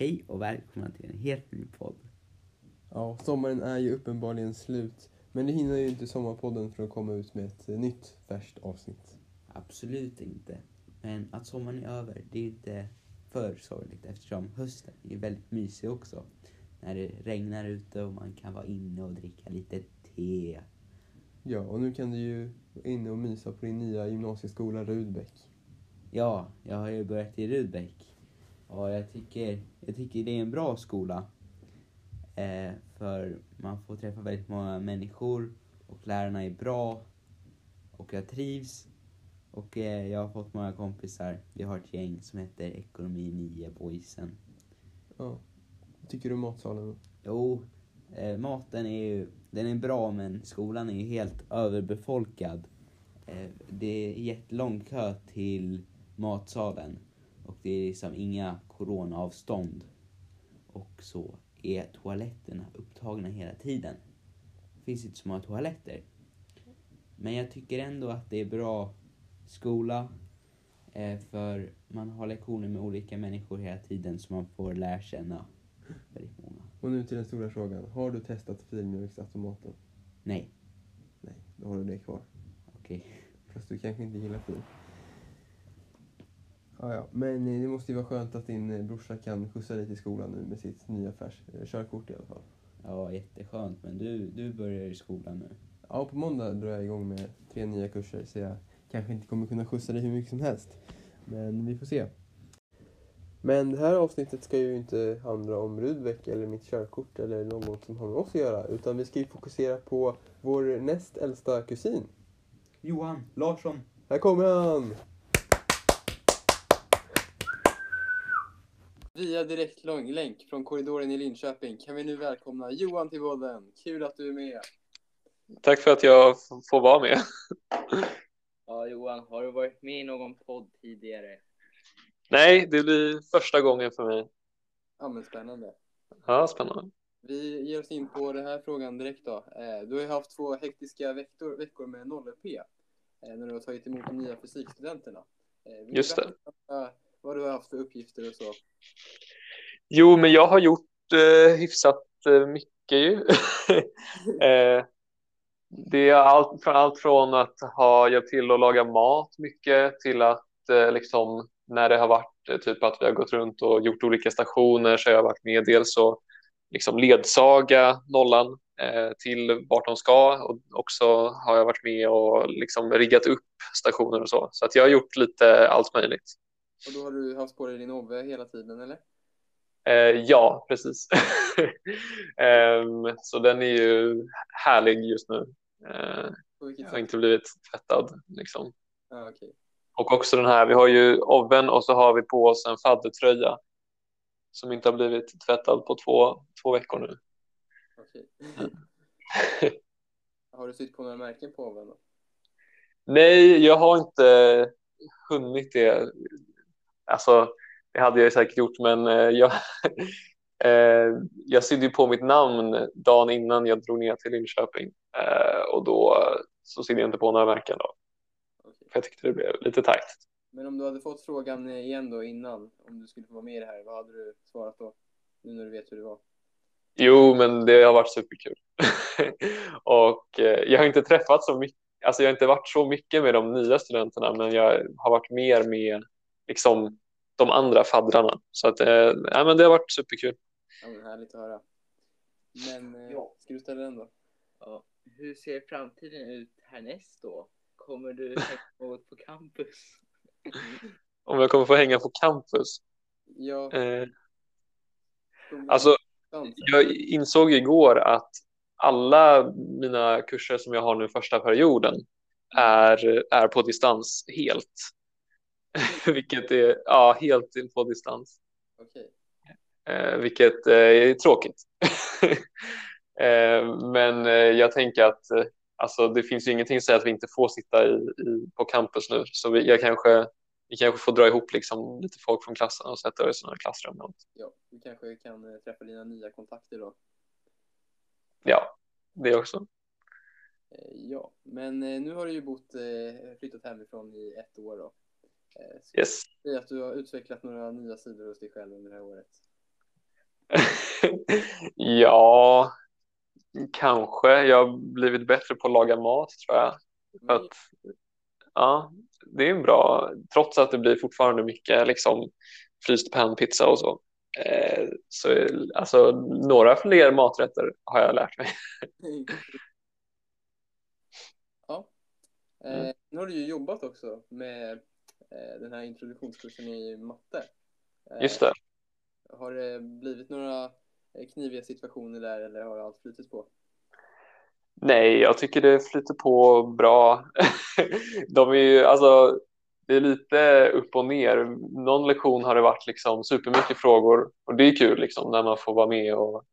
Hej och välkomna till en helt ny podd. Ja, sommaren är ju uppenbarligen slut. Men det hinner ju inte Sommarpodden för att komma ut med ett eh, nytt färskt avsnitt. Absolut inte. Men att sommaren är över, det är inte för sorgligt eftersom hösten är väldigt mysig också. När det regnar ute och man kan vara inne och dricka lite te. Ja, och nu kan du ju vara inne och mysa på din nya gymnasieskola Rudbeck. Ja, jag har ju börjat i Rudbeck. Och jag tycker, jag tycker det är en bra skola. Eh, för man får träffa väldigt många människor och lärarna är bra. Och jag trivs. Och eh, jag har fått många kompisar. Vi har ett gäng som heter Ekonomi 9 Boysen. Ja. Tycker du om matsalen? Jo, eh, maten är ju den är bra men skolan är ju helt överbefolkad. Eh, det är jättelång kö till matsalen och det är liksom inga coronaavstånd. Och så är toaletterna upptagna hela tiden. Det finns inte så många toaletter. Men jag tycker ändå att det är bra skola. Eh, för man har lektioner med olika människor hela tiden så man får lära känna väldigt många. Och nu till den stora frågan. Har du testat filmjölksautomaten? Nej, Nej, då har du det kvar. okej. Fast du kanske inte gillar film. Ja, ja. Men eh, det måste ju vara skönt att din eh, brorsa kan skjutsa dig till skolan nu med sitt nya färs, eh, körkort i alla fall. Ja, jätteskönt. Men du, du börjar i skolan nu. Ja, på måndag drar jag igång med tre nya kurser så jag kanske inte kommer kunna skjutsa dig hur mycket som helst. Men vi får se. Men det här avsnittet ska ju inte handla om Rudbeck eller mitt körkort eller något som har med oss att göra. Utan vi ska ju fokusera på vår näst äldsta kusin. Johan Larsson. Här kommer han! Via direktlänk från korridoren i Linköping kan vi nu välkomna Johan till podden. Kul att du är med. Tack för att jag får vara med. Ja, Johan, har du varit med i någon podd tidigare? Nej, det blir första gången för mig. Ja men spännande. Ja, spännande. Vi ger oss in på den här frågan direkt då. Eh, Du har ju haft två hektiska veckor, veckor med 0P eh, när du har tagit emot de nya fysikstudenterna. Eh, vill Just det. berätta vad du har haft för uppgifter och så. Jo, men jag har gjort eh, hyfsat eh, mycket ju. eh, det är allt från, allt från att ha hjälpt till att laga mat mycket till att eh, liksom när det har varit eh, typ att vi har gått runt och gjort olika stationer så har jag varit med dels och liksom ledsaga nollan eh, till vart de ska och också har jag varit med och liksom riggat upp stationer och så. Så att jag har gjort lite allt möjligt. Och då har du haft på dig din Ove hela tiden eller? Eh, ja, precis. Ehm, så den är ju härlig just nu. Eh, jag har inte blivit tvättad liksom. Ja, okej. Och också den här, vi har ju oven och så har vi på oss en faddertröja som inte har blivit tvättad på två, två veckor nu. okej. har du sytt på några märken på Oven då? Nej, jag har inte hunnit det. Alltså, det hade jag säkert gjort, men eh, jag, eh, jag sydde ju på mitt namn dagen innan jag drog ner till Linköping eh, och då så sydde jag inte på några märken då. För jag tyckte det blev lite tajt. Men om du hade fått frågan igen då innan, om du skulle få vara med i det här, vad hade du svarat då? Nu när du vet hur det var. Jo, men det har varit superkul. och eh, jag har inte träffat så mycket, alltså jag har inte varit så mycket med de nya studenterna, men jag har varit mer med liksom de andra faddrarna. Så att, eh, ja, men det har varit superkul. Ja, men härligt att höra. Men eh, Ja. ska du ställa den då? Ja. Hur ser framtiden ut härnäst då? Kommer du hänga något på campus? Om jag kommer få hänga på campus. Ja, Eh, alltså, jag insåg igår att alla mina kurser som jag har nu första perioden är, är på distans helt. Vilket är, ja, helt på distans. Okej. eh, vilket eh, är tråkigt. eh, men eh, jag tänker att eh, alltså, det finns ju ingenting som säger att vi inte får sitta i, i, på campus nu, så vi, jag kanske, vi kanske får dra ihop liksom, lite folk från klassen och sätta oss i sådana klassrum. Ja, du kanske kan eh, träffa dina nya kontakter då. Ja, det också. Ja, men nu har du ju bott, flyttat hemifrån i ett år då. Eh, Ska Yes. säga att du har utvecklat några nya sidor hos dig själv under det här året? ja, kanske. Jag har blivit bättre på att laga mat tror jag. För att, ja, det är bra, trots att det blir fortfarande mycket liksom fryst panpizza och så. Eh, så alltså, några fler maträtter har jag lärt mig. ja. Eh, nu har du ju jobbat också med den här introduktionskursen i matte. Eh, Just det. Har det blivit några eh, kniviga situationer där eller har allt flutit på? Nej, jag tycker det flyter på bra. De är ju, alltså, det är lite upp och ner. Någon lektion har det varit liksom supermycket frågor och det är kul liksom när man får vara med och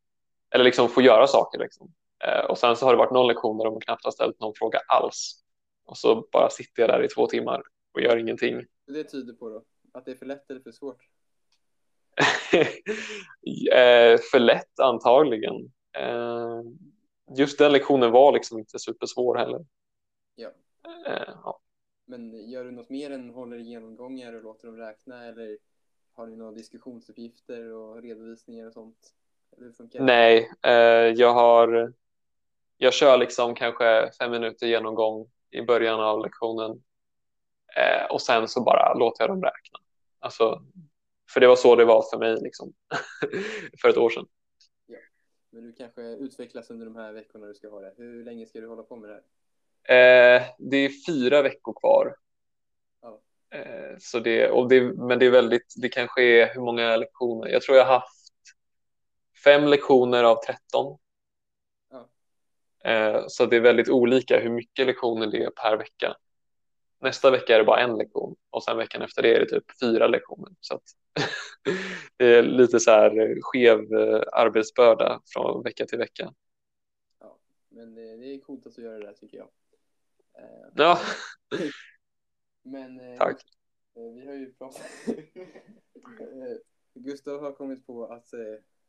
eller liksom få göra saker. Liksom. Eh, och sen så har det varit någon lektion där de knappt har ställt någon fråga alls. Och så bara sitter jag där i två timmar och gör ingenting. Det tyder på då? Att det är för lätt eller för svårt? eh, för lätt antagligen. Eh, just den lektionen var liksom inte supersvår heller. Ja. Eh, ja. Men gör du något mer än håller genomgångar och låter dem räkna eller har ni några diskussionsuppgifter och redovisningar och sånt? Nej, jag har jag kör liksom kanske fem minuter genomgång i början av lektionen eh, och sen så bara låter jag dem räkna. Alltså, för det var så det var för mig liksom för ett år sedan. Men du kanske utvecklas under de här veckorna du ska ha det. Hur länge ska du hålla på med det här? Eh, det är fyra veckor kvar. Ja. Eh, så det, och det, men det är väldigt, det kanske är hur många lektioner? Jag tror jag har haft fem lektioner av 13. Ja. Eh, så det är väldigt olika hur mycket lektioner det är per vecka. Nästa vecka är det bara en lektion och sen veckan efter det är det typ fyra lektioner. Så det är lite så här skev eh, arbetsbörda från vecka till vecka. Ja, men det, det är coolt att du gör det där tycker jag. Eh, Ja, Men eh, tack. eh, vi har ju pratat... Eh, Gustav har kommit på att eh,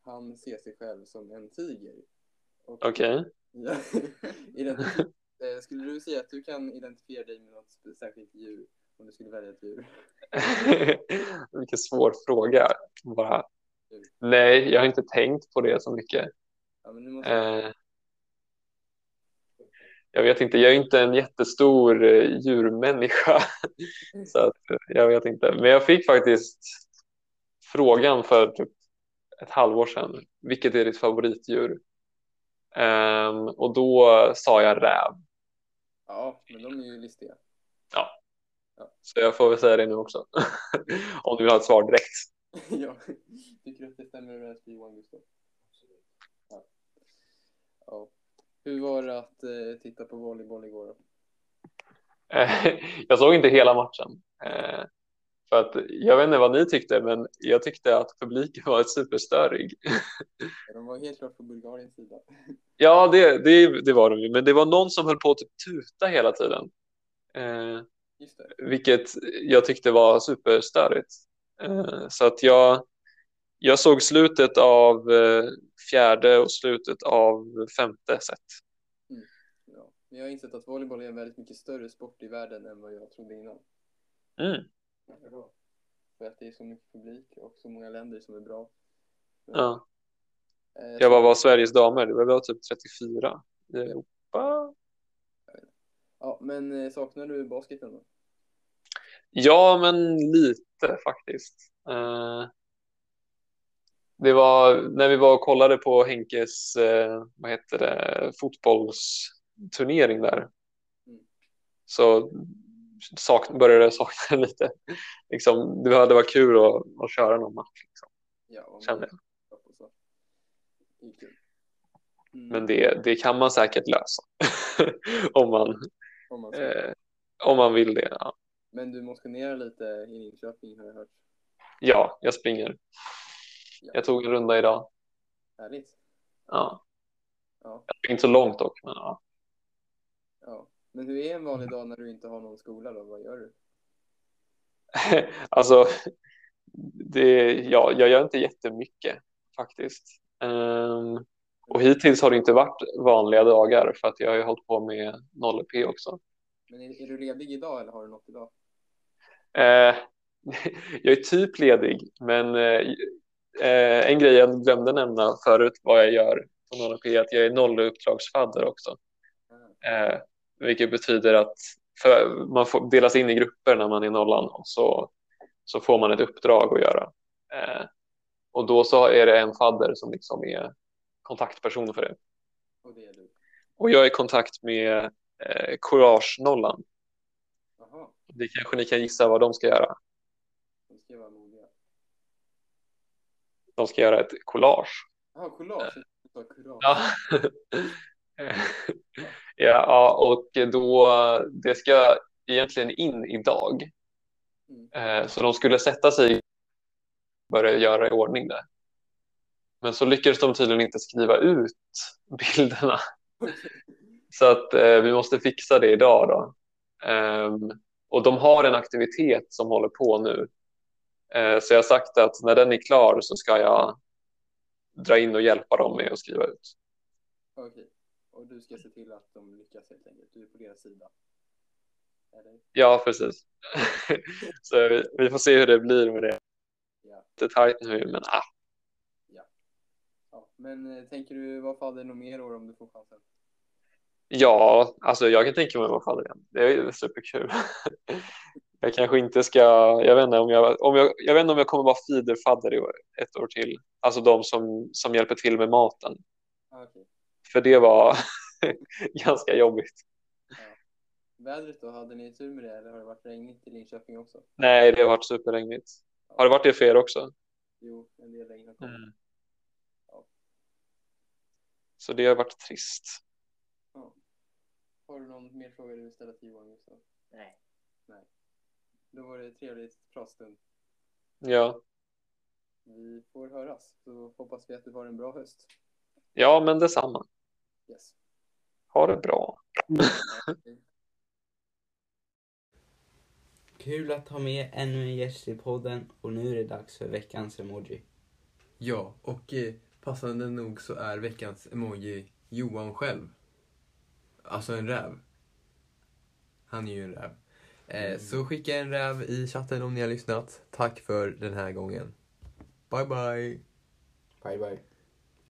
han ser sig själv som en tiger. Okej. Ja, identif- eh, skulle du säga att du kan identifiera dig med något särskilt djur om du skulle välja ett djur? Vilken svår fråga. Bara. Nej, jag har inte tänkt på det så mycket. Ja, måste Eh, jag vet inte, jag är inte en jättestor eh, djurmänniska. Så att, eh, jag vet inte. Men jag fick faktiskt frågan för typ ett halvår sedan. Vilket är ditt favoritdjur? Ehm, och då sa jag räv. Ja, men de är ju listiga. Så jag får väl säga det nu också. Om du vill ha ett svar direkt. ja, tycker du att det stämmer överens med Johan Gustav? Ja. ja. Hur var det att eh, titta på volleyboll igår då? Jag såg inte hela matchen. Eh, för att jag vet inte vad ni tyckte, men jag tyckte att publiken var superstörig. De var helt klart på Bulgariens sida. Ja, det, det, det var de ju, men det var någon som höll på att typ tuta hela tiden. Eh, vilket jag tyckte var superstörigt. Eh, så att jag, jag såg slutet av eh, fjärde och slutet av femte set. Ja. Men jag har insett att volleyboll är en väldigt mycket större sport i världen än vad jag trodde innan. Mm. För att det är så mycket publik och så många länder som är bra. Ja. Eh, Jag var, var Sveriges damer, det var väl typ 34 i Europa. Ja, men eh, saknar du basketen då? Ja, men lite faktiskt. Eh, det var när vi var och kollade på Henkes, eh, vad heter det, fotbollsturnering där. Mm. Så sak, började sakna lite. Liksom, det hade varit kul att, att köra någon match. Liksom, Ja, kände jag. Mm, Men det, det kan man säkert lösa. om, man, om man eh, om man vill det. Ja. Men du motionerar lite i Linköping har jag hört. ja, jag springer. Ja. Jag tog en runda idag. Härligt. Ja. Ja. Jag springer inte så långt dock. Men, ja. ja. Men hur är en vanlig dag när du inte har någon skola då? Vad gör du? alltså, det, ja, jag gör inte jättemycket faktiskt. Ehm, och hittills har det inte varit vanliga dagar för att jag har ju hållit på med 0P också. Men är, är du ledig idag eller har du något idag? Eh, jag är typ ledig, men eh, eh, en grej jag glömde nämna förut vad jag gör på NLP är att jag är nolluppdragsfadder också. Eh, vilket betyder att man får delas in i grupper när man är nollan och så, så får man ett uppdrag att göra. Eh, och då så är det en fadder som liksom är kontaktperson för det. Och det är du. Och jag är i kontakt med eh, Courage-nollan. Det kanske ni kan gissa vad de ska göra. de ska vara modiga. De ska göra ett collage. Jaha, collage. Kurage. Ja. ja, och då, det ska egentligen in idag. Mm. Eh, Så de skulle sätta sig och börja göra i ordning det. Men så lyckades de tydligen inte skriva ut bilderna. Så att eh, vi måste fixa det idag då. Ehm, och de har en aktivitet som håller på nu. Eh, så jag har sagt att när den är klar så ska jag dra in och hjälpa dem med att skriva ut. Okej. Och du ska se till att de lyckas helt enkelt. Du är på deras sida. Eller? Ja, precis. så vi, vi får se hur det blir med det. Ja. Lite tajt nu, men ah, ja. Men eh, tänker du vara fadder något mer år om du får chansen? ja, alltså jag kan tänka mig att vara fadder igen. Det är superkul. jag kanske inte ska, jag vet inte om jag, om jag, jag vet inte om jag kommer vara feederfadder i år- ett år till. Alltså de som, som hjälper till med maten. Ah, okej. För det var ganska jobbigt. Vädret då? Hade ni tur med det eller har det varit regnigt i Linköping också? Nej, det har varit superregnigt. Har det varit det för er också? Jo, en del regn har kommit. Mm. Ja. Så det har varit trist. Har du någon mer fråga du vill ställa till Johan Gustav? Nej. Då var det trevligt pratstund. Ja. Vi får höras. Så hoppas vi att du har en bra höst. ja, men detsamma. Yes. Ha det bra. Kul att ha med ännu en gäst i podden och nu är det dags för veckans emoji. Ja, och eh, passande nog så är veckans emoji Johan själv. Alltså en räv. Han är ju en räv. Eh, Så skicka en räv i chatten om ni har lyssnat. Tack för den här gången. Bye bye! Bye bye.